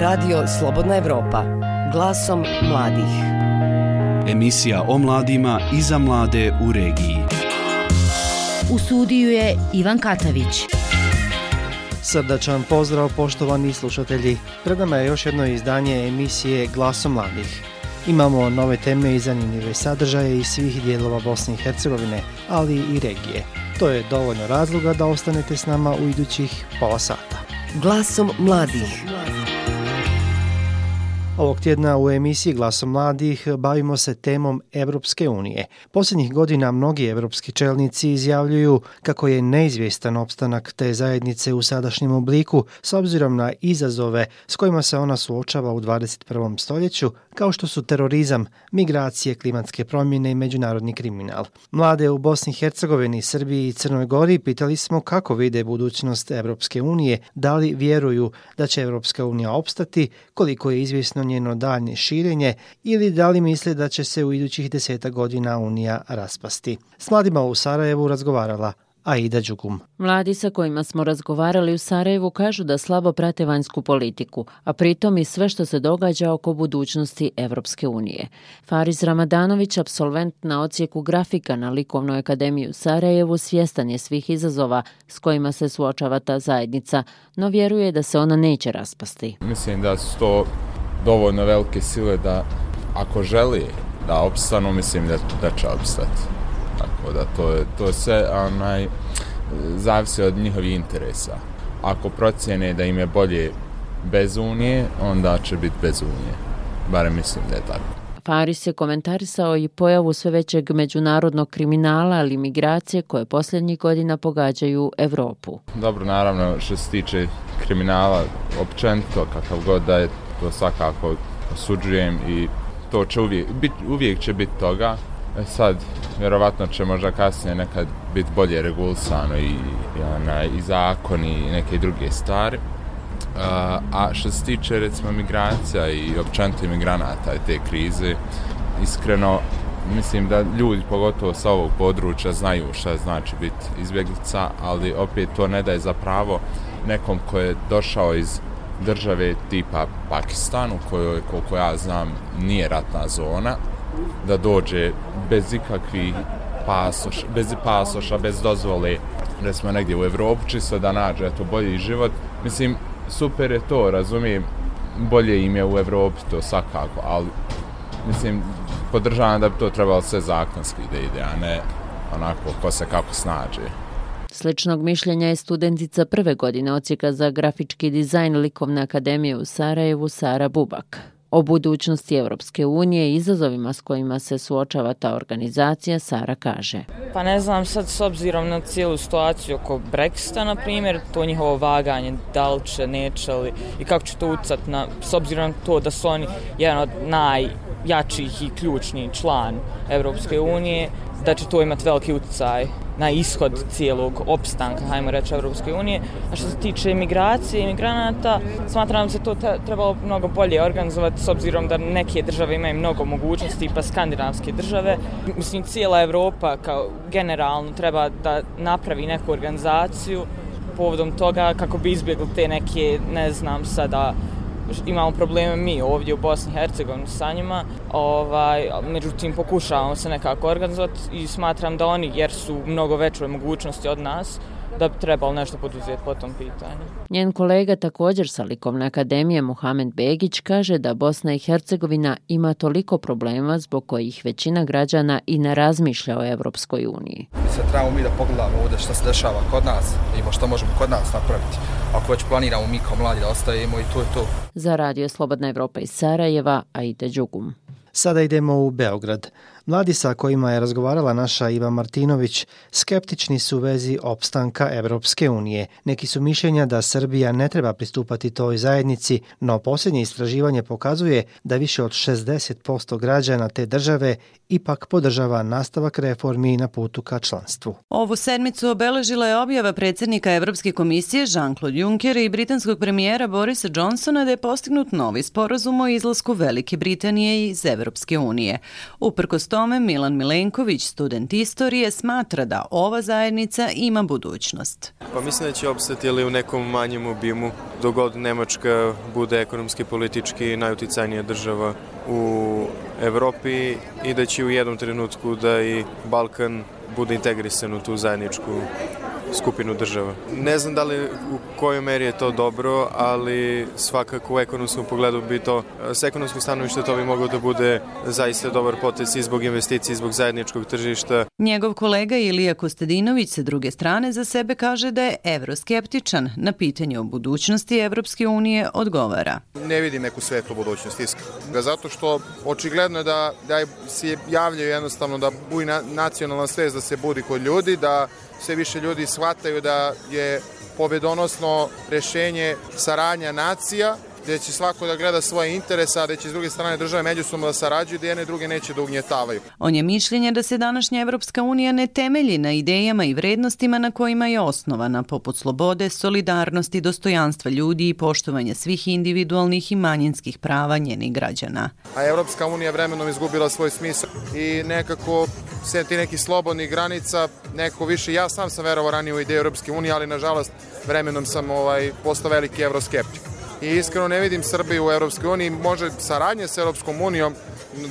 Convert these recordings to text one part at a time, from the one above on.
Radio Slobodna Evropa. Glasom mladih. Emisija o mladima i za mlade u regiji. U studiju je Ivan Katavić. Srdačan pozdrav poštovani slušatelji. Pred nama je još jedno izdanje emisije Glasom mladih. Imamo nove teme i zanimljive sadržaje iz svih dijelova Bosne i Hercegovine, ali i regije. To je dovoljno razloga da ostanete s nama u idućih pola sata. Glasom mladih. Ovog tjedna u emisiji Glasom mladih bavimo se temom Evropske unije. Posljednjih godina mnogi evropski čelnici izjavljuju kako je neizvjestan opstanak te zajednice u sadašnjem obliku s obzirom na izazove s kojima se ona suočava u 21. stoljeću, kao što su terorizam, migracije, klimatske promjene i međunarodni kriminal. Mlade u Bosni i Hercegovini, Srbiji i Crnoj Gori pitali smo kako vide budućnost Evropske unije, da li vjeruju da će Evropska unija opstati, koliko je izvjesno njeno daljnje širenje ili da li misle da će se u idućih deseta godina Unija raspasti. S mladima u Sarajevu razgovarala Aida Đugum. Mladi sa kojima smo razgovarali u Sarajevu kažu da slabo prate vanjsku politiku, a pritom i sve što se događa oko budućnosti Evropske unije. Fariz Ramadanović, absolvent na ocijeku grafika na Likovnoj akademiji u Sarajevu, svjestan je svih izazova s kojima se suočava ta zajednica, no vjeruje da se ona neće raspasti. Mislim da su to dovoljno velike sile da ako želi da opstanu, mislim da, da će opstati. Tako da to je, to sve onaj, zavisi od njihovih interesa. Ako procijene da im je bolje bez unije, onda će biti bez unije. Bare mislim da je tako. Faris je komentarisao i pojavu sve većeg međunarodnog kriminala ali migracije koje posljednjih godina pogađaju Evropu. Dobro, naravno, što se tiče kriminala, općenito, kakav god da je to svakako osuđujem i to će uvijek, bit, uvijek će biti toga. E sad, vjerovatno će možda kasnije nekad biti bolje regulsano i, i, ona, i zakon i neke druge stvari. A, a što se tiče recimo migracija i općenito imigranata i te krize, iskreno mislim da ljudi pogotovo sa ovog područja znaju šta znači biti izbjeglica, ali opet to ne daje za pravo nekom ko je došao iz države tipa Pakistan, u kojoj, koliko ja znam, nije ratna zona, da dođe bez ikakvih pasoš, bez pasoša, bez dozvole, recimo negdje u Evropu, čisto da nađe to bolji život. Mislim, super je to, razumijem, bolje im je u Evropi, to svakako, ali mislim, podržavam da bi to trebalo sve zakonski da ide, a ne onako ko se kako snađe. Sličnog mišljenja je studentica prve godine ocijeka za grafički dizajn Likovne akademije u Sarajevu, Sara Bubak. O budućnosti Evropske unije i izazovima s kojima se suočava ta organizacija, Sara kaže. Pa ne znam sad s obzirom na cijelu situaciju oko Brexita, na primjer, to njihovo vaganje, da li će, neće li i kako će to ucat na, s obzirom na to da su oni jedan od najjačih i ključni član Evropske unije, da će to imati veliki utjecaj na ishod cijelog opstanka, hajmo reći, Evropske unije. A što se tiče imigracije i imigranata, smatram se to trebalo mnogo bolje organizovati s obzirom da neke države imaju mnogo mogućnosti, pa skandinavske države. Mislim, cijela Evropa kao generalno treba da napravi neku organizaciju povodom toga kako bi izbjegli te neke, ne znam sada, imamo probleme mi ovdje u Bosni i Hercegovini sa njima, ovaj, međutim pokušavamo se nekako organizovati i smatram da oni, jer su mnogo veće mogućnosti od nas, da bi trebalo nešto poduzeti po tom pitanju. Njen kolega također sa Likovne akademije Mohamed Begić kaže da Bosna i Hercegovina ima toliko problema zbog kojih većina građana i ne razmišlja o Evropskoj uniji. Mislim, trebamo mi da pogledamo ovdje što se dešava kod nas i što možemo kod nas napraviti. Ako već planiramo mi kao mladi da ostajemo i to je to. Za radio Slobodna Evropa iz Sarajeva, Aida Đugum. Sada idemo u Beograd. Mladi sa kojima je razgovarala naša Iva Martinović skeptični su u vezi opstanka Evropske unije. Neki su mišljenja da Srbija ne treba pristupati toj zajednici, no posljednje istraživanje pokazuje da više od 60% građana te države ipak podržava nastavak reformi na putu ka članstvu. Ovu sedmicu obeležila je objava predsjednika Evropske komisije Jean-Claude Juncker i britanskog premijera Borisa Johnsona da je postignut novi sporazum o izlasku Velike Britanije iz Evropske unije. Uprkos tome Milan Milenković, student istorije, smatra da ova zajednica ima budućnost. Pa mislim da će obstati ili u nekom manjem obimu, dogod Nemačka bude ekonomski, politički najuticajnija država u Evropi i da će u jednom trenutku da i Balkan bude integrisan u tu zajedničku skupinu država. Ne znam da li u kojoj meri je to dobro, ali svakako u ekonomskom pogledu bi to, s ekonomskog stanovišta to bi moglo da bude zaista dobar potez i zbog investicije i zbog zajedničkog tržišta. Njegov kolega Ilija Kostadinović sa druge strane za sebe kaže da je evroskeptičan. Na pitanje o budućnosti Evropske unije odgovara. Ne vidim neku svetlu budućnost, iskreno. Zato što očigledno je da, da se javljaju jednostavno da buji nacionalna svest da se budi kod ljudi, da sve više ljudi shvataju da je pobedonosno rešenje saradnja nacija, gdje će svako da gleda svoje interese, a gdje će s druge strane države međusobno da sarađuju, da jedne druge neće da ugnjetavaju. On je mišljenje da se današnja Evropska unija ne temelji na idejama i vrednostima na kojima je osnovana, poput slobode, solidarnosti, dostojanstva ljudi i poštovanja svih individualnih i manjinskih prava njenih građana. A Evropska unija vremenom izgubila svoj smisao i nekako se ti neki slobodnih granica, neko više, ja sam sam verovao ranije u ideju Europske unije, ali nažalost vremenom sam ovaj, postao veliki evroskeptik. I iskreno ne vidim Srbiju u Europskoj uniji, može saradnje sa Europskom unijom,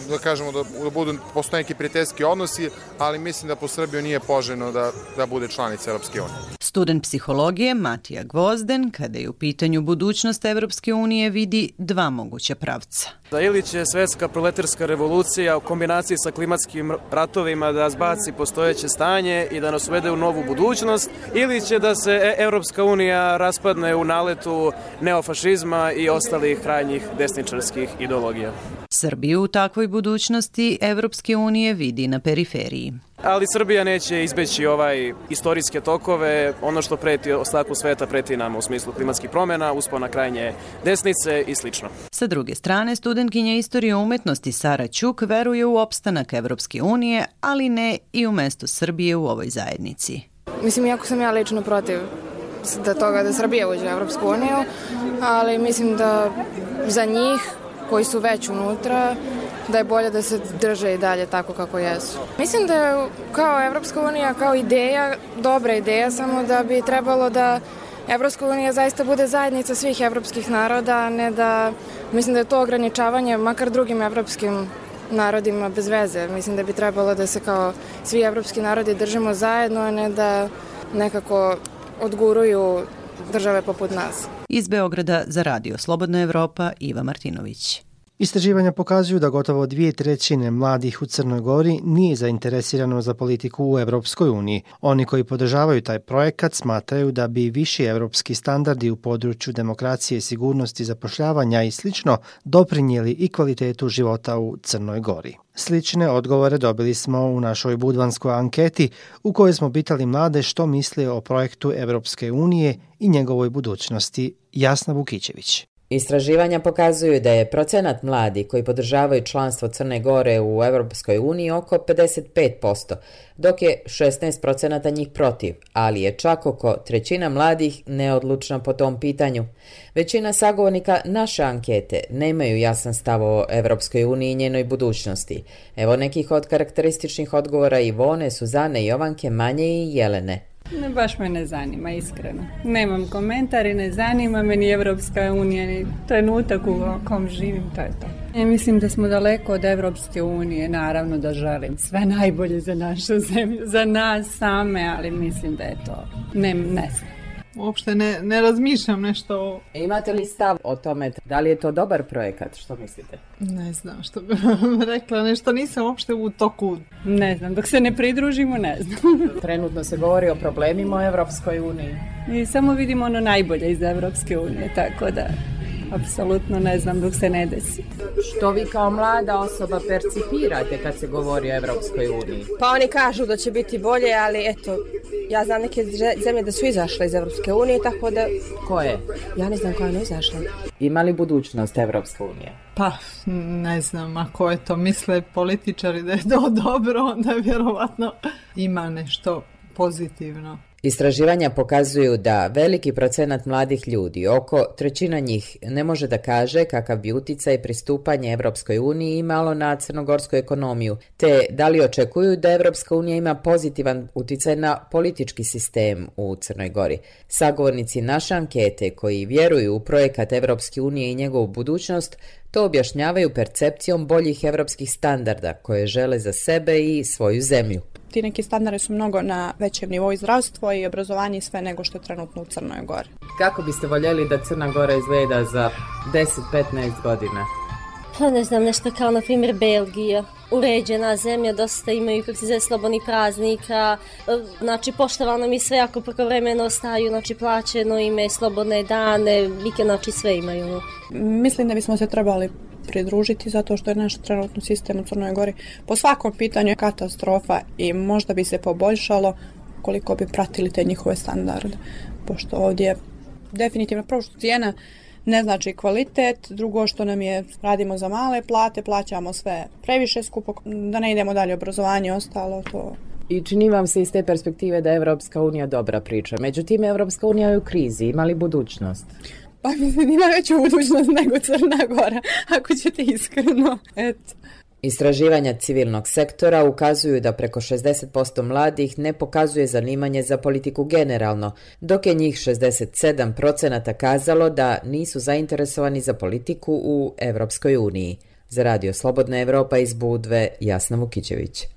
da kažemo da, da budu postoje neki prijateljski odnosi, ali mislim da po Srbiju nije poželjno da, da bude članica Europske unije. Student psihologije Matija Gvozden, kada je u pitanju budućnost Evropske unije, vidi dva moguća pravca. Da ili će svetska proletarska revolucija u kombinaciji sa klimatskim ratovima da zbaci postojeće stanje i da nas uvede u novu budućnost, ili će da se e- Evropska unija raspadne u naletu neofašizma i ostalih krajnjih desničarskih ideologija. Srbiju u takvoj budućnosti Evropske unije vidi na periferiji. Ali Srbija neće izbeći ovaj istorijske tokove, ono što preti ostatku sveta preti nam u smislu klimatskih promjena, uspona krajnje desnice i slično. Sa druge strane, studentkinja istorije umetnosti Sara Ćuk veruje u opstanak Evropske unije, ali ne i u mesto Srbije u ovoj zajednici. Mislim, jako sam ja lično protiv da toga da Srbija uđe u Evropsku uniju, ali mislim da za njih koji su već unutra, da je bolje da se drže i dalje tako kako jesu. Mislim da je kao Evropska unija, kao ideja, dobra ideja, samo da bi trebalo da Evropska unija zaista bude zajednica svih evropskih naroda, a ne da, mislim da je to ograničavanje makar drugim evropskim narodima bez veze. Mislim da bi trebalo da se kao svi evropski narodi držimo zajedno, a ne da nekako odguruju države poput nas. Iz Beograda za radio Slobodna Evropa Iva Martinović. Istraživanja pokazuju da gotovo dvije trećine mladih u Crnoj Gori nije zainteresirano za politiku u Evropskoj uniji. Oni koji podržavaju taj projekat smatraju da bi viši evropski standardi u području demokracije, sigurnosti, zapošljavanja i sl. doprinijeli i kvalitetu života u Crnoj Gori. Slične odgovore dobili smo u našoj budvanskoj anketi u kojoj smo pitali mlade što misle o projektu Evropske unije i njegovoj budućnosti. Jasna Vukićević. Istraživanja pokazuju da je procenat mladi koji podržavaju članstvo Crne Gore u Evropskoj uniji oko 55%, dok je 16% njih protiv, ali je čak oko trećina mladih neodlučna po tom pitanju. Većina sagovornika naše ankete nemaju jasan stav o Evropskoj uniji i njenoj budućnosti. Evo nekih od karakterističnih odgovora Ivone, Suzane, Jovanke, Manje i Jelene. Ne, baš me ne zanima, iskreno. Nemam komentari, ne zanima me ni Evropska unija, ni trenutak u kom živim, to je to. Ja mislim da smo daleko od Evropske unije, naravno da želim sve najbolje za našu zemlju, za nas same, ali mislim da je to, ne, ne znam uopšte ne, ne razmišljam nešto o... Imate li stav o tome da li je to dobar projekat, što mislite? Ne znam što bih vam rekla, nešto nisam uopšte u toku. Ne znam, dok se ne pridružimo, ne znam. Trenutno se govori o problemima u Evropskoj uniji. I samo vidimo ono najbolje iz Evropske unije, tako da apsolutno ne znam dok se ne desi. Što vi kao mlada osoba percipirate kad se govori o Evropskoj uniji? Pa oni kažu da će biti bolje, ali eto, ja znam neke zemlje da su izašle iz Evropske unije, tako da... Koje? Ja ne znam koja je izašla. Ima li budućnost Evropske unije? Pa, ne znam, ako je to misle političari da je to dobro, onda vjerovatno ima nešto pozitivno. Istraživanja pokazuju da veliki procenat mladih ljudi, oko trećina njih, ne može da kaže kakav bi uticaj pristupanje Evropskoj uniji imalo na crnogorsku ekonomiju, te da li očekuju da Evropska unija ima pozitivan uticaj na politički sistem u Crnoj Gori. Sagovornici naše ankete koji vjeruju u projekat Evropske unije i njegovu budućnost, to objašnjavaju percepcijom boljih evropskih standarda koje žele za sebe i svoju zemlju ti neki standardi su mnogo na većem nivou zdravstvo i obrazovanje i sve nego što je trenutno u Crnoj Gori. Kako biste voljeli da Crna Gora izgleda za 10-15 godina? Pa ne znam, nešto kao na primjer Belgija. Uređena zemlja, dosta imaju kako se zove slobodni praznika, e, znači poštovano mi sve ako preko vremena ostaju, znači plaćeno ime, slobodne dane, vike, znači sve imaju. Ono. Mislim da bismo se trebali pridružiti zato što je naš trenutno sistem u Crnoj Gori po svakom pitanju je katastrofa i možda bi se poboljšalo koliko bi pratili te njihove standarde. Pošto ovdje definitivno prvo što cijena ne znači kvalitet, drugo što nam je radimo za male plate, plaćamo sve previše skupo, da ne idemo dalje obrazovanje, ostalo to I čini vam se iz te perspektive da je Evropska unija dobra priča. Međutim, Evropska unija je u krizi. Ima li budućnost? Pa mislim, ima veću budućnost nego Crna Gora, ako ćete iskreno. Eto. Istraživanja civilnog sektora ukazuju da preko 60% mladih ne pokazuje zanimanje za politiku generalno, dok je njih 67% kazalo da nisu zainteresovani za politiku u Evropskoj uniji. Za Radio Slobodna Evropa iz Budve, Jasna Vukićević.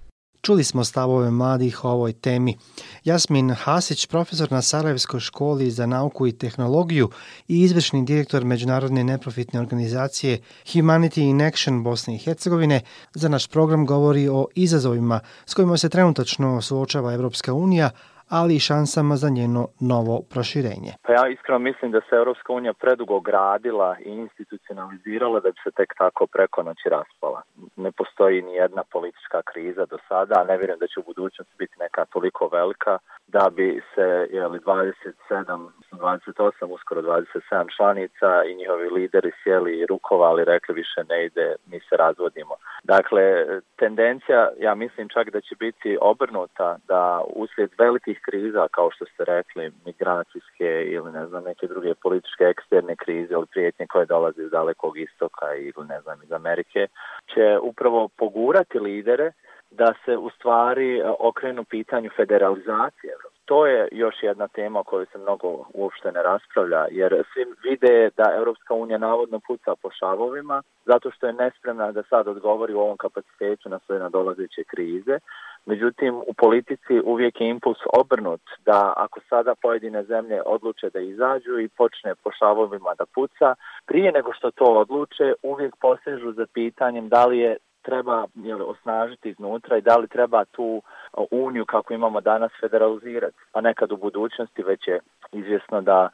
Čuli smo stavove mladih o ovoj temi. Jasmin Hasić, profesor na Sarajevskoj školi za nauku i tehnologiju i izvršni direktor međunarodne neprofitne organizacije Humanity in Action Bosne i Hercegovine, za naš program govori o izazovima s kojima se trenutačno suočava Evropska unija, ali i šansama za njeno novo proširenje. Pa ja iskreno mislim da se Europska unija predugo gradila i institucionalizirala da bi se tek tako preko noći raspala. Ne postoji ni jedna politička kriza do sada, a ne vjerujem da će u budućnosti biti neka toliko velika da bi se jeli, 27, 28, uskoro 27 članica i njihovi lideri sjeli i rukovali, rekli više ne ide, mi se razvodimo. Dakle, tendencija, ja mislim čak da će biti obrnuta da uslijed velikih kriza, kao što ste rekli, migracijske ili ne znam, neke druge političke eksterne krize ili prijetnje koje dolaze iz dalekog istoka ili ne znam, iz Amerike, će upravo pogurati lidere da se u stvari e, okrenu pitanju federalizacije To je još jedna tema o kojoj se mnogo uopšte ne raspravlja, jer svi vide da Europska unija navodno puca po šavovima, zato što je nespremna da sad odgovori u ovom kapacitetu na svoje nadolazeće krize. Međutim, u politici uvijek je impuls obrnut da ako sada pojedine zemlje odluče da izađu i počne po šavovima da puca, prije nego što to odluče, uvijek posežu za pitanjem da li je treba jel, osnažiti iznutra i da li treba tu uniju kako imamo danas federalizirati. A nekad u budućnosti već je izvjesno da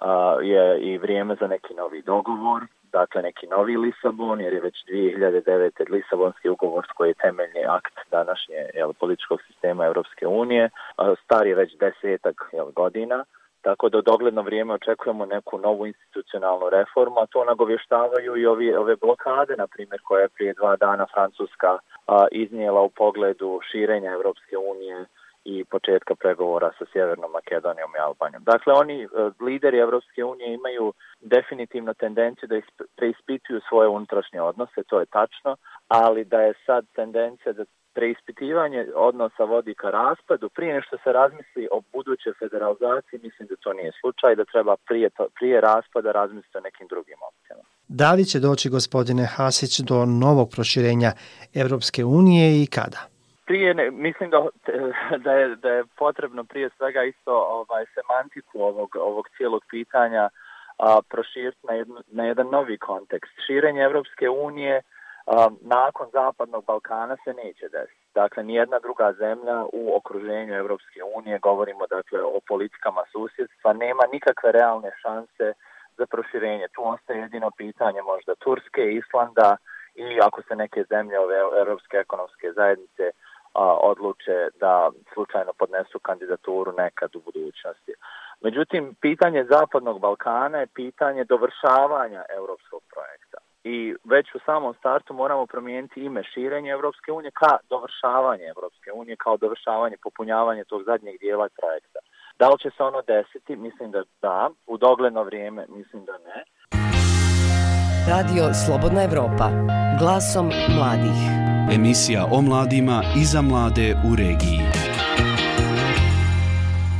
a, je i vrijeme za neki novi dogovor, dakle neki novi Lisabon, jer je već 2009. Lisabonski ugovor koji je temeljni akt današnje jel, političkog sistema Europske unije. A, star je već desetak jel, godina. Tako da u dogledno vrijeme očekujemo neku novu institucionalnu reformu, a to nagovještavaju i ovi, ove blokade, na primjer, koje je prije dva dana Francuska a, iznijela u pogledu širenja Evropske unije i početka pregovora sa Sjevernom Makedonijom i Albanijom. Dakle, oni e, lideri Evropske unije imaju definitivno tendenciju da preispituju svoje unutrašnje odnose, to je tačno, ali da je sad tendencija da preispitivanje odnosa vodi ka raspadu, prije nešto se razmisli o budućoj federalizaciji, mislim da to nije slučaj, da treba prije, to, prije raspada razmisliti o nekim drugim opcijama. Da li će doći gospodine Hasić do novog proširenja Evropske unije i kada? Prije, ne, mislim da, da, je, da je potrebno prije svega isto ovaj semantiku ovog, ovog cijelog pitanja a, proširiti na, na jedan novi kontekst. Širenje Evropske unije um, nakon Zapadnog Balkana se neće desiti. Dakle, nijedna druga zemlja u okruženju Evropske unije, govorimo dakle o politikama susjedstva, nema nikakve realne šanse za proširenje. Tu ostaje jedino pitanje možda Turske, Islanda i ako se neke zemlje ove Evropske ekonomske zajednice a, odluče da slučajno podnesu kandidaturu nekad u budućnosti. Međutim, pitanje Zapadnog Balkana je pitanje dovršavanja evropskog projekta i već u samom startu moramo promijeniti ime širenje Evropske unije ka dovršavanje Evropske unije, kao dovršavanje, popunjavanje tog zadnjeg dijela projekta. Da li će se ono desiti? Mislim da da. U dogledno vrijeme mislim da ne. Radio Slobodna Evropa. Glasom mladih. Emisija o mladima i za mlade u regiji.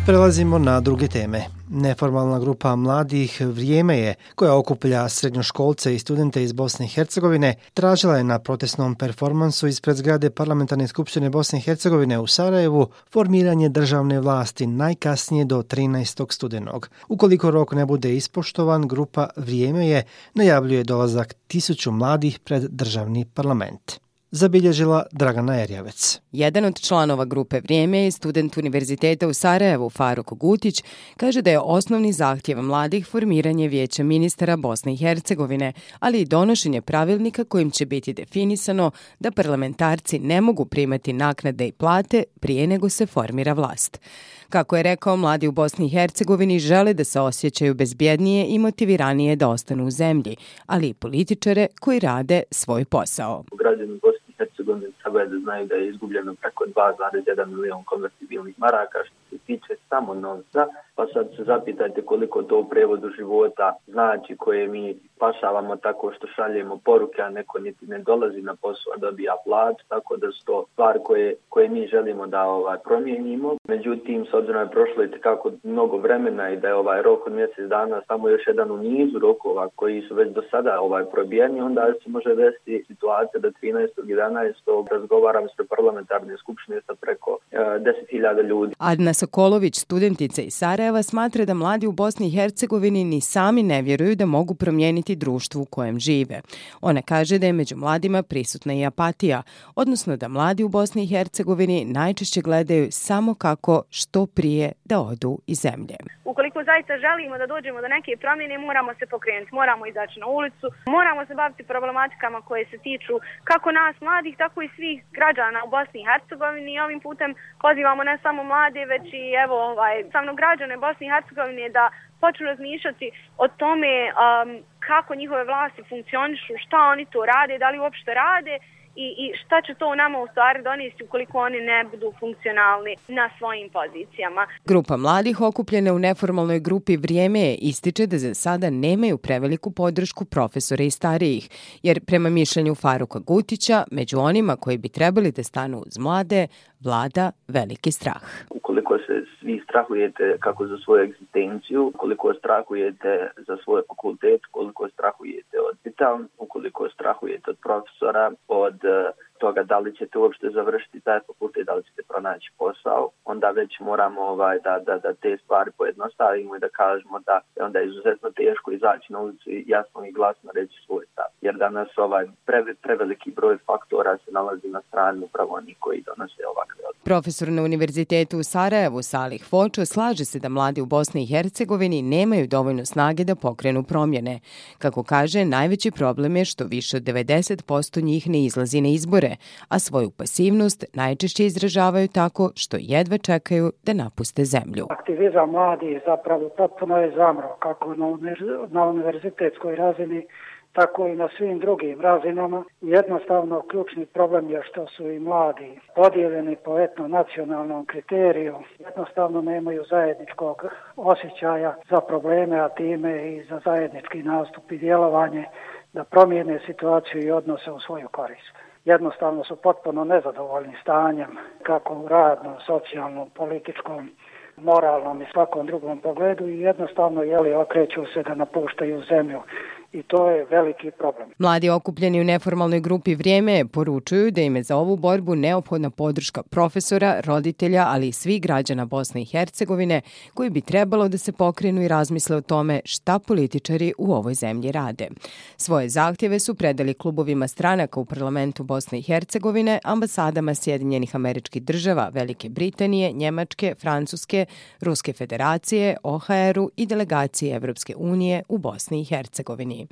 Prelazimo na druge teme. Neformalna grupa mladih Vrijeme je, koja okuplja srednjoškolce i studente iz Bosne i Hercegovine, tražila je na protestnom performansu ispred zgrade Parlamentarne skupštine Bosne i Hercegovine u Sarajevu formiranje državne vlasti najkasnije do 13. studenog. Ukoliko rok ne bude ispoštovan, grupa Vrijeme je najavljuje dolazak tisuću mladih pred državni parlament zabilježila Dragana Erjavec. Jedan od članova grupe Vrijeme je student Univerziteta u Sarajevu, Faruk Gutić, kaže da je osnovni zahtjev mladih formiranje vijeća ministara Bosne i Hercegovine, ali i donošenje pravilnika kojim će biti definisano da parlamentarci ne mogu primati naknade i plate prije nego se formira vlast. Kako je rekao, mladi u Bosni i Hercegovini žele da se osjećaju bezbjednije i motiviranije da ostanu u zemlji, ali i političare koji rade svoj posao. Građani Bosne Hercegovine treba da znaju da je izgubljeno preko 2,1 milion konvertibilnih maraka što se tiče samo novca, pa sad se zapitajte koliko to u prevodu života znači koje mi pašavamo tako što šaljemo poruke, a neko niti ne dolazi na posao, a dobija plać, tako da su to stvar koje, koje mi želimo da ovaj promijenimo. Međutim, s obzirom je prošlo i kako mnogo vremena i da je ovaj rok od mjesec dana samo još jedan u nizu rokova koji su već do sada ovaj probijeni, onda se može desiti situacija da 13. 11. razgovaram s parlamentarne skupštine sa preko eh, e, 10.000 ljudi. Adna Sokolović, studentica iz Sarajeva, smatra da mladi u Bosni i Hercegovini ni sami ne vjeruju da mogu promijeniti društvu u kojem žive. Ona kaže da je među mladima prisutna i apatija, odnosno da mladi u Bosni i Hercegovini najčešće gledaju samo kako što prije da odu iz zemlje. Ukoliko zaista želimo da dođemo do neke promjene, moramo se pokrenuti, moramo izaći na ulicu, moramo se baviti problematikama koje se tiču kako nas mladih, tako i svih građana u Bosni i Hercegovini i ovim putem pozivamo ne samo mlade, već i evo, ovaj, samo građane Bosne i Hercegovine da počnu razmišljati o tome um, kako njihove vlasti funkcionišu, šta oni to rade, da li uopšte rade i, i šta će to nama u stvari donijeti ukoliko oni ne budu funkcionalni na svojim pozicijama. Grupa mladih okupljene u neformalnoj grupi Vrijeme je ističe da za sada nemaju preveliku podršku profesora i starijih, jer prema mišljenju Faruka Gutića, među onima koji bi trebali da stanu uz mlade, vlada veliki strah. Ukoliko se svi strahujete kako za svoju egzistenciju, koliko strahujete za svoj fakultet, koliko strahujete od pita, ukoliko strahujete od profesora, od eh, toga da li ćete uopšte završiti taj fakultet, da li ćete pronaći posao, onda već moramo ovaj, da, da, da te stvari pojednostavimo i da kažemo da je onda izuzetno teško izaći na ulicu i jasno i glasno reći svoj stav. Jer danas ovaj pre, preveliki broj faktora se nalazi na strani upravo oni koji donose ovakve. Profesor na Univerzitetu u Sarajevu, Salih Fočo, slaže se da mladi u Bosni i Hercegovini nemaju dovoljno snage da pokrenu promjene. Kako kaže, najveći problem je što više od 90% njih ne izlazi na izbore, a svoju pasivnost najčešće izražavaju tako što jedva čekaju da napuste zemlju. Aktivizam mladi zapravo potpuno je zamro kako na univerzitetskoj razini, tako i na svim drugim razinama. Jednostavno, ključni problem je što su i mladi podijeljeni po etno-nacionalnom kriteriju. Jednostavno nemaju zajedničkog osjećaja za probleme, a time i za zajednički nastup i djelovanje da promijene situaciju i odnose u svoju korist jednostavno su potpuno nezadovoljni stanjem kako u radnom, socijalnom, političkom, moralnom i svakom drugom pogledu i jednostavno jeli okreću se da napuštaju zemlju i to je veliki problem. Mladi okupljeni u neformalnoj grupi Vrijeme poručuju da im je za ovu borbu neophodna podrška profesora, roditelja, ali i svih građana Bosne i Hercegovine koji bi trebalo da se pokrenu i razmisle o tome šta političari u ovoj zemlji rade. Svoje zahtjeve su predali klubovima stranaka u parlamentu Bosne i Hercegovine, ambasadama Sjedinjenih američkih država, Velike Britanije, Njemačke, Francuske, Ruske federacije, OHR-u i delegacije Evropske unije u Bosni i Hercegovini.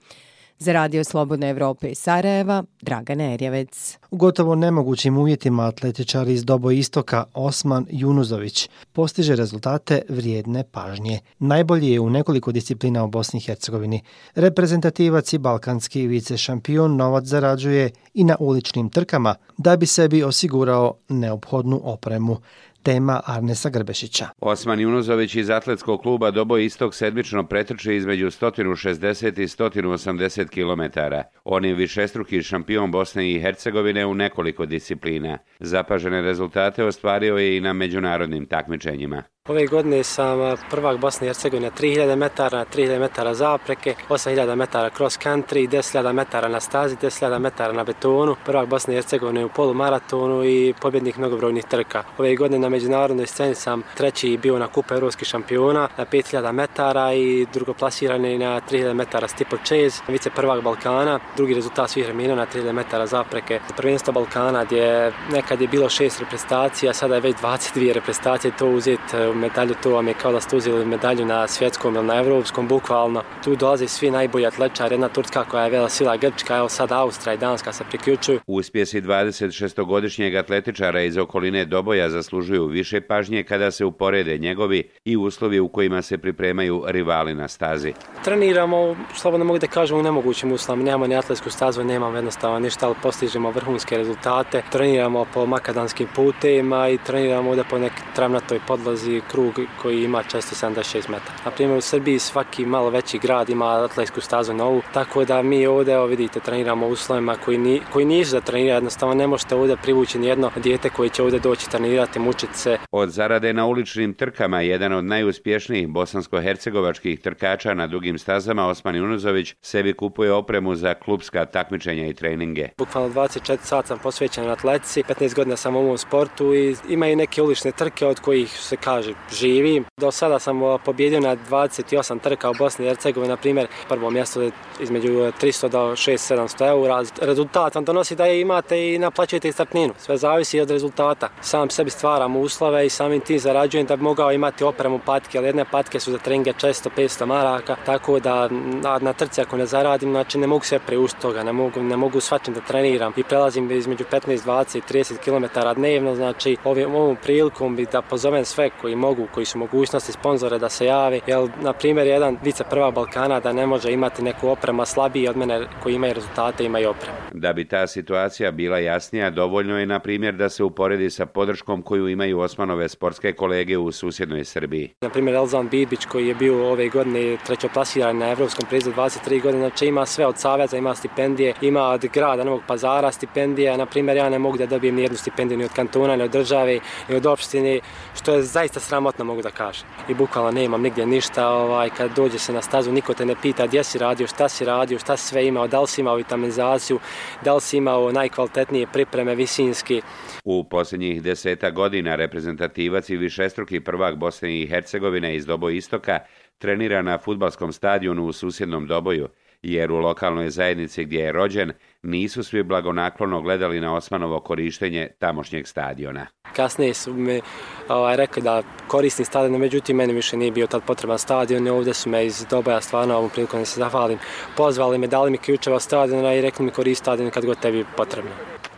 Za Radio Slobodna Evropa i Sarajeva, Dragana Erjavec. U gotovo nemogućim uvjetima atletičar iz Dobo Istoka Osman Junuzović postiže rezultate vrijedne pažnje. Najbolji je u nekoliko disciplina u Bosni i Hercegovini. Reprezentativac i balkanski vice šampion novac zarađuje i na uličnim trkama da bi sebi osigurao neophodnu opremu tema Arnesa Grbešića. Osman Junozović iz atletskog kluba Doboj Istok sedmično pretrče između 160 i 180 km. On je višestruki šampion Bosne i Hercegovine u nekoliko disciplina. Zapažene rezultate ostvario je i na međunarodnim takmičenjima. Ove godine sam prvak Bosne i Hercegovine 3000 metara, 3000 metara zapreke, 8000 metara cross country, 10.000 metara na stazi, 10.000 metara na betonu, prvak Bosne i Hercegovine u polumaratonu i pobjednik mnogobrojnih trka. Ove godine na međunarodnoj sceni sam treći bio na kupa evropskih šampiona na 5000 metara i drugoplasirani na 3000 metara Stipo chase, vice prvak Balkana, drugi rezultat svih vremena na 3000 metara zapreke. Prvenstvo Balkana gdje nekad je bilo šest reprezentacija, sada je već 22 reprezentacije, to uzeti e, medalju, to vam je kao da ste uzeli medalju na svjetskom ili na evropskom, bukvalno. Tu dolaze svi najbolji atlečari, jedna Turska koja je vela sila Grčka, evo sad Austrija i Danska se priključuju. Uspjesi 26-godišnjeg atletičara iz okoline Doboja zaslužuju više pažnje kada se uporede njegovi i uslovi u kojima se pripremaju rivali na stazi. Treniramo, slobodno mogu da kažem, u nemogućim uslovima. Nemamo ni atletsku stazu, nemamo jednostavno ništa, ali postižemo vrhunske rezultate. Treniramo po makadanskim putevima i treniramo ovdje po nek travnatoj podlozi krug koji ima 476 metara. Na primjer u Srbiji svaki malo veći grad ima atletsku stazu novu, tako da mi ovdje, evo vidite, treniramo u uslovima koji, ni, koji nisu za trenirati, jednostavno ne možete ovdje privući nijedno dijete koji će ovdje doći trenirati, mučiti se. Od zarade na uličnim trkama, jedan od najuspješnijih bosansko-hercegovačkih trkača na dugim stazama, Osman Junuzović, sebi kupuje opremu za klubska takmičenja i treninge. Bukvalno 24 sat sam posvećen atletici, 15 godina sam u ovom sportu i imaju neke ulične trke od kojih se kaže živim. Do sada sam pobjedio na 28 trka u Bosni i Hercegovini, na primjer, prvo mjesto je između 300 do 600-700 eura. Rezultat vam donosi da je imate i naplaćujete i startninu. Sve zavisi od rezultata. Sam sebi stvaram uslove i samim tim zarađujem da bi mogao imati opremu patke, ali jedne patke su za treninge često 500 maraka, tako da na, na trci ako ne zaradim, znači ne mogu sve preušti toga, ne mogu, ne mogu svačim da treniram i prelazim između 15, 20 i 30 km dnevno, znači ovim, ovom prilikom bi da pozovem sve koji mogu, koji su mogućnosti sponzore da se jave, jer na primjer jedan vice prva Balkana da ne može imati neku oprema slabiji od mene koji imaju rezultate, imaju opremu. Da bi ta situacija bila jasnija, dovoljno je na primjer da se uporedi sa podrškom koju imaju Osmanove sportske kolege u susjednoj Srbiji. Na primjer Elzan Bibić koji je bio ove godine trećoplasiran na Evropskom prizu 23 godine, znači ima sve od saveza, ima stipendije, ima od grada Novog pazara stipendije, na primjer ja ne mogu da dobijem ni jednu stipendiju ni od kantona, ni od države, ni od opštine, što je zaista sramotno mogu da kažem. I bukvalno nemam nigdje ništa, ovaj, kad dođe se na stazu, niko te ne pita gdje si radio, šta si radio, šta si sve imao, da li si imao vitaminizaciju, da li si imao najkvalitetnije pripreme visinski. U posljednjih deseta godina reprezentativac i višestruki prvak Bosne i Hercegovine iz Dobo Istoka trenira na futbalskom stadionu u susjednom Doboju, jer u lokalnoj zajednici gdje je rođen nisu svi blagonaklono gledali na Osmanovo korištenje tamošnjeg stadiona. Kasnije su mi ovaj, rekli da koristim stadion, međutim meni više nije bio tad potreban stadion i ovdje su me iz Doboja stvarno ovom prilikom da se zahvalim. Pozvali me, dali mi ključeva stadiona i rekli mi koristi stadion kad god tebi potrebno.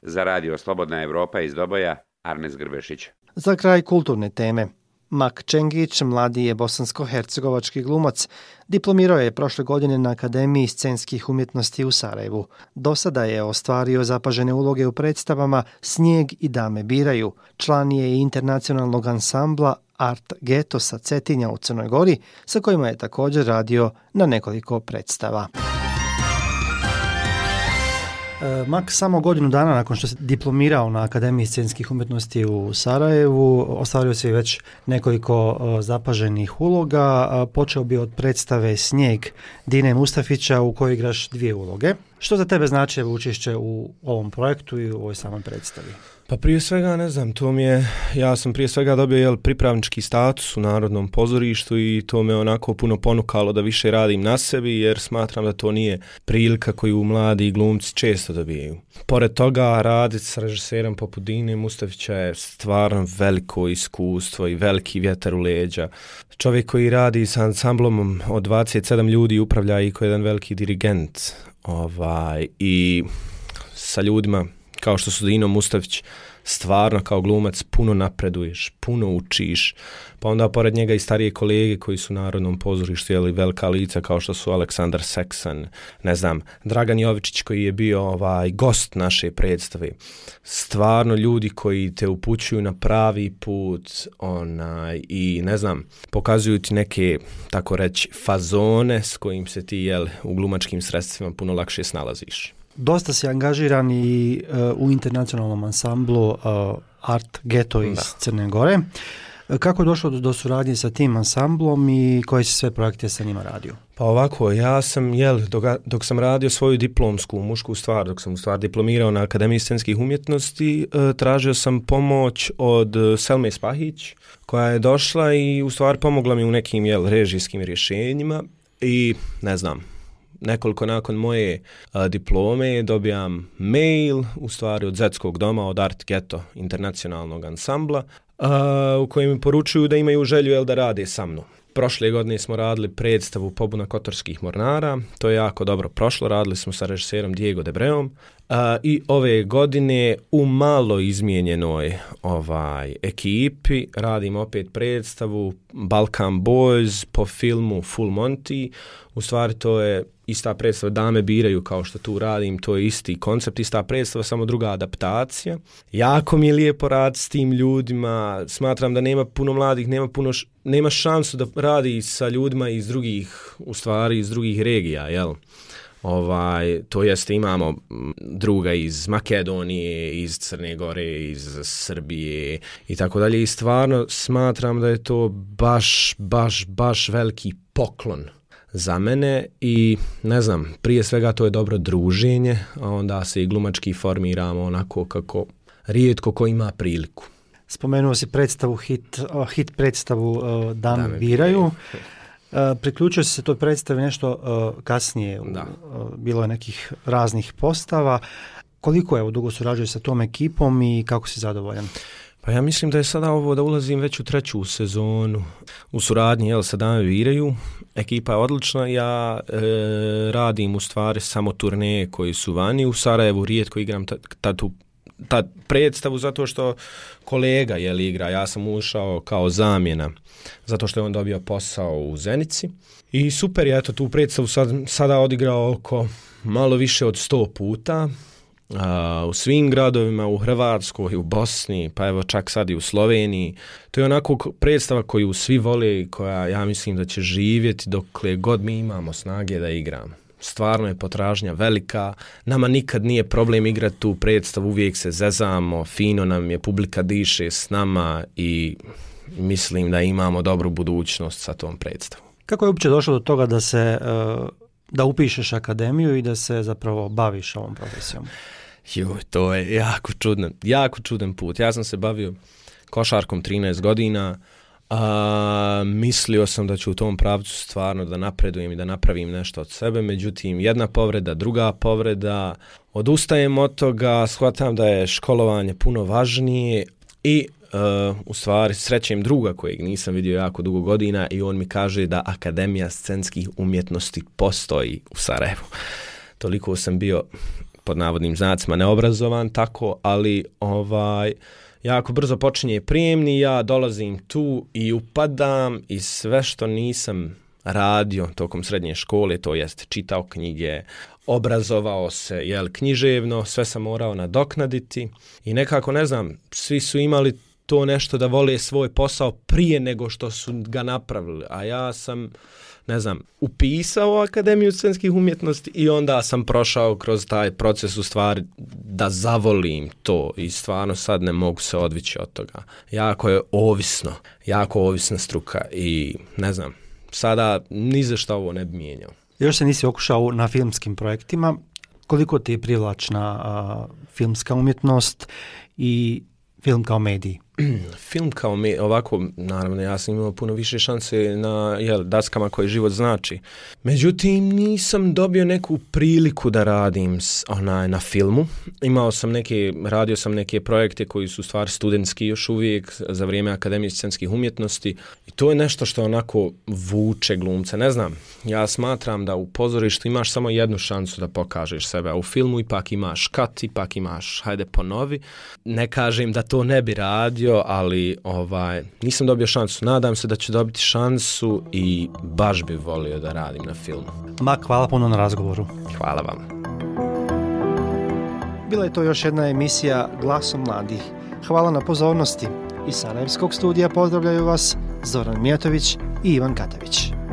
Za radio Slobodna Evropa iz Doboja, Arnes Grbešić. Za kraj kulturne teme. Mak Čengić, mladi je bosansko-hercegovački glumac, diplomirao je prošle godine na Akademiji scenskih umjetnosti u Sarajevu. Do sada je ostvario zapažene uloge u predstavama Snijeg i Dame biraju. Član je i internacionalnog ansambla Art Geto sa Cetinja u Crnoj Gori, sa kojima je također radio na nekoliko predstava. E, mak samo godinu dana nakon što se diplomirao na Akademiji scenskih umjetnosti u Sarajevu, ostvario se već nekoliko e, zapaženih uloga. Počeo bi od predstave Snijeg Dine Mustafića u kojoj igraš dvije uloge. Što za tebe znači učešće u ovom projektu i u ovoj samoj predstavi? Pa prije svega, ne znam, to mi je, ja sam prije svega dobio jel, pripravnički status u Narodnom pozorištu i to me onako puno ponukalo da više radim na sebi jer smatram da to nije prilika koju mladi glumci često dobijaju. Pored toga, raditi s režiserom poput Dine Mustavića je stvarno veliko iskustvo i veliki vjetar u leđa. Čovjek koji radi sa ansamblom od 27 ljudi upravlja i koji je jedan veliki dirigent ovaj, i sa ljudima kao što su Dino Mustavić, stvarno kao glumac puno napreduješ, puno učiš, pa onda pored njega i starije kolege koji su u Narodnom pozorištu, jeli velika lica kao što su Aleksandar Seksan, ne znam, Dragan Jovičić koji je bio ovaj gost naše predstave. Stvarno ljudi koji te upućuju na pravi put onaj, i ne znam, pokazuju ti neke, tako reći, fazone s kojim se ti jel, u glumačkim sredstvima puno lakše snalaziš. Dosta si angažiran i uh, u internacionalnom ansamblu uh, Art Ghetto iz da. Crne Gore. Kako je došlo do, do suradnje sa tim ansamblom i koje si sve projekte sa njima radio? Pa ovako, ja sam, jel, dok, dok sam radio svoju diplomsku mušku stvar, dok sam u stvar diplomirao na Akademiji scenskih umjetnosti, e, tražio sam pomoć od Selme Spahić, koja je došla i u stvar pomogla mi u nekim, jel, režijskim rješenjima i, ne znam, nekoliko nakon moje a, diplome dobijam mail u stvari od Zetskog doma od Art Ghetto internacionalnog ansambla a, u kojem mi poručuju da imaju želju jel, da rade sa mnom. Prošle godine smo radili predstavu Pobuna Kotorskih mornara, to je jako dobro prošlo, radili smo sa režiserom Diego Debreom A, i ove godine u malo izmijenjenoj ovaj ekipi radimo opet predstavu Balkan Boys po filmu Full Monty, u stvari to je ista predstava, dame biraju kao što tu radim, to je isti koncept, ista predstava, samo druga adaptacija. Jako mi je lijepo rad s tim ljudima, smatram da nema puno mladih, nema puno š, nema šansu da radi sa ljudima iz drugih, u stvari iz drugih regija, jel? Ovaj, to jeste imamo druga iz Makedonije, iz Crne Gore, iz Srbije i tako dalje i stvarno smatram da je to baš, baš, baš veliki poklon za mene i ne znam, prije svega to je dobro druženje, a onda se i glumački formiramo onako kako rijetko ko ima priliku. Spomenuo si predstavu hit, hit predstavu uh, Dame, Dame biraju. Uh, priključio se toj predstavi nešto uh, kasnije, da. Uh, bilo je nekih raznih postava. Koliko je dugo surađuje sa tom ekipom i kako si zadovoljan? Pa ja mislim da je sada ovo da ulazim već u treću sezonu u suradnji jel, sa Dame Viraju. Ekipa je odlična, ja e, radim u stvari samo turneje koji su vani. U Sarajevu rijetko igram ta, ta, tu, ta predstavu zato što kolega je igra. Ja sam ušao kao zamjena zato što je on dobio posao u Zenici. I super je, eto, tu predstavu sad, sada odigrao oko malo više od 100 puta u svim gradovima, u Hrvatskoj, u Bosni, pa evo čak sad i u Sloveniji. To je onako predstava koju svi vole i koja ja mislim da će živjeti dokle god mi imamo snage da igramo. Stvarno je potražnja velika, nama nikad nije problem igrati tu predstavu, uvijek se zezamo, fino nam je, publika diše s nama i mislim da imamo dobru budućnost sa tom predstavom. Kako je uopće došlo do toga da se uh, da upišeš akademiju i da se zapravo baviš ovom profesijom? Ju, to je jako čudan, jako čudan put. Ja sam se bavio košarkom 13 godina, a, mislio sam da ću u tom pravcu stvarno da napredujem i da napravim nešto od sebe, međutim jedna povreda, druga povreda, odustajem od toga, shvatam da je školovanje puno važnije i uh, u stvari srećem druga kojeg nisam vidio jako dugo godina i on mi kaže da Akademija scenskih umjetnosti postoji u Sarajevu. Toliko sam bio pod navodnim znacima neobrazovan tako, ali ovaj jako brzo počinje prijemni, ja dolazim tu i upadam i sve što nisam radio tokom srednje škole, to jest čitao knjige, obrazovao se jel, književno, sve sam morao nadoknaditi i nekako, ne znam, svi su imali to nešto da vole svoj posao prije nego što su ga napravili, a ja sam ne znam, upisao Akademiju scenskih umjetnosti i onda sam prošao kroz taj proces u stvari da zavolim to i stvarno sad ne mogu se odvići od toga. Jako je ovisno, jako ovisna struka i ne znam, sada ni za što ovo ne bi mijenjao. Još se nisi okušao na filmskim projektima. Koliko ti je privlačna a, filmska umjetnost i film kao mediji? film kao mi, ovako, naravno, ja sam imao puno više šanse na jel, daskama koje život znači. Međutim, nisam dobio neku priliku da radim s, onaj, na filmu. Imao sam neke, radio sam neke projekte koji su stvar studentski još uvijek za vrijeme Akademije scenskih umjetnosti. I to je nešto što onako vuče glumce. Ne znam, ja smatram da u pozorištu imaš samo jednu šansu da pokažeš sebe, a u filmu ipak imaš kat, ipak imaš, hajde ponovi. Ne kažem da to ne bi radio, ali ovaj nisam dobio šansu. Nadam se da ću dobiti šansu i baš bi volio da radim na filmu. Mak, hvala puno na razgovoru. Hvala vam. Bila je to još jedna emisija Glasom mladih. Hvala na pozornosti. Iz Sarajevskog studija pozdravljaju vas Zoran Mijatović i Ivan Katavić.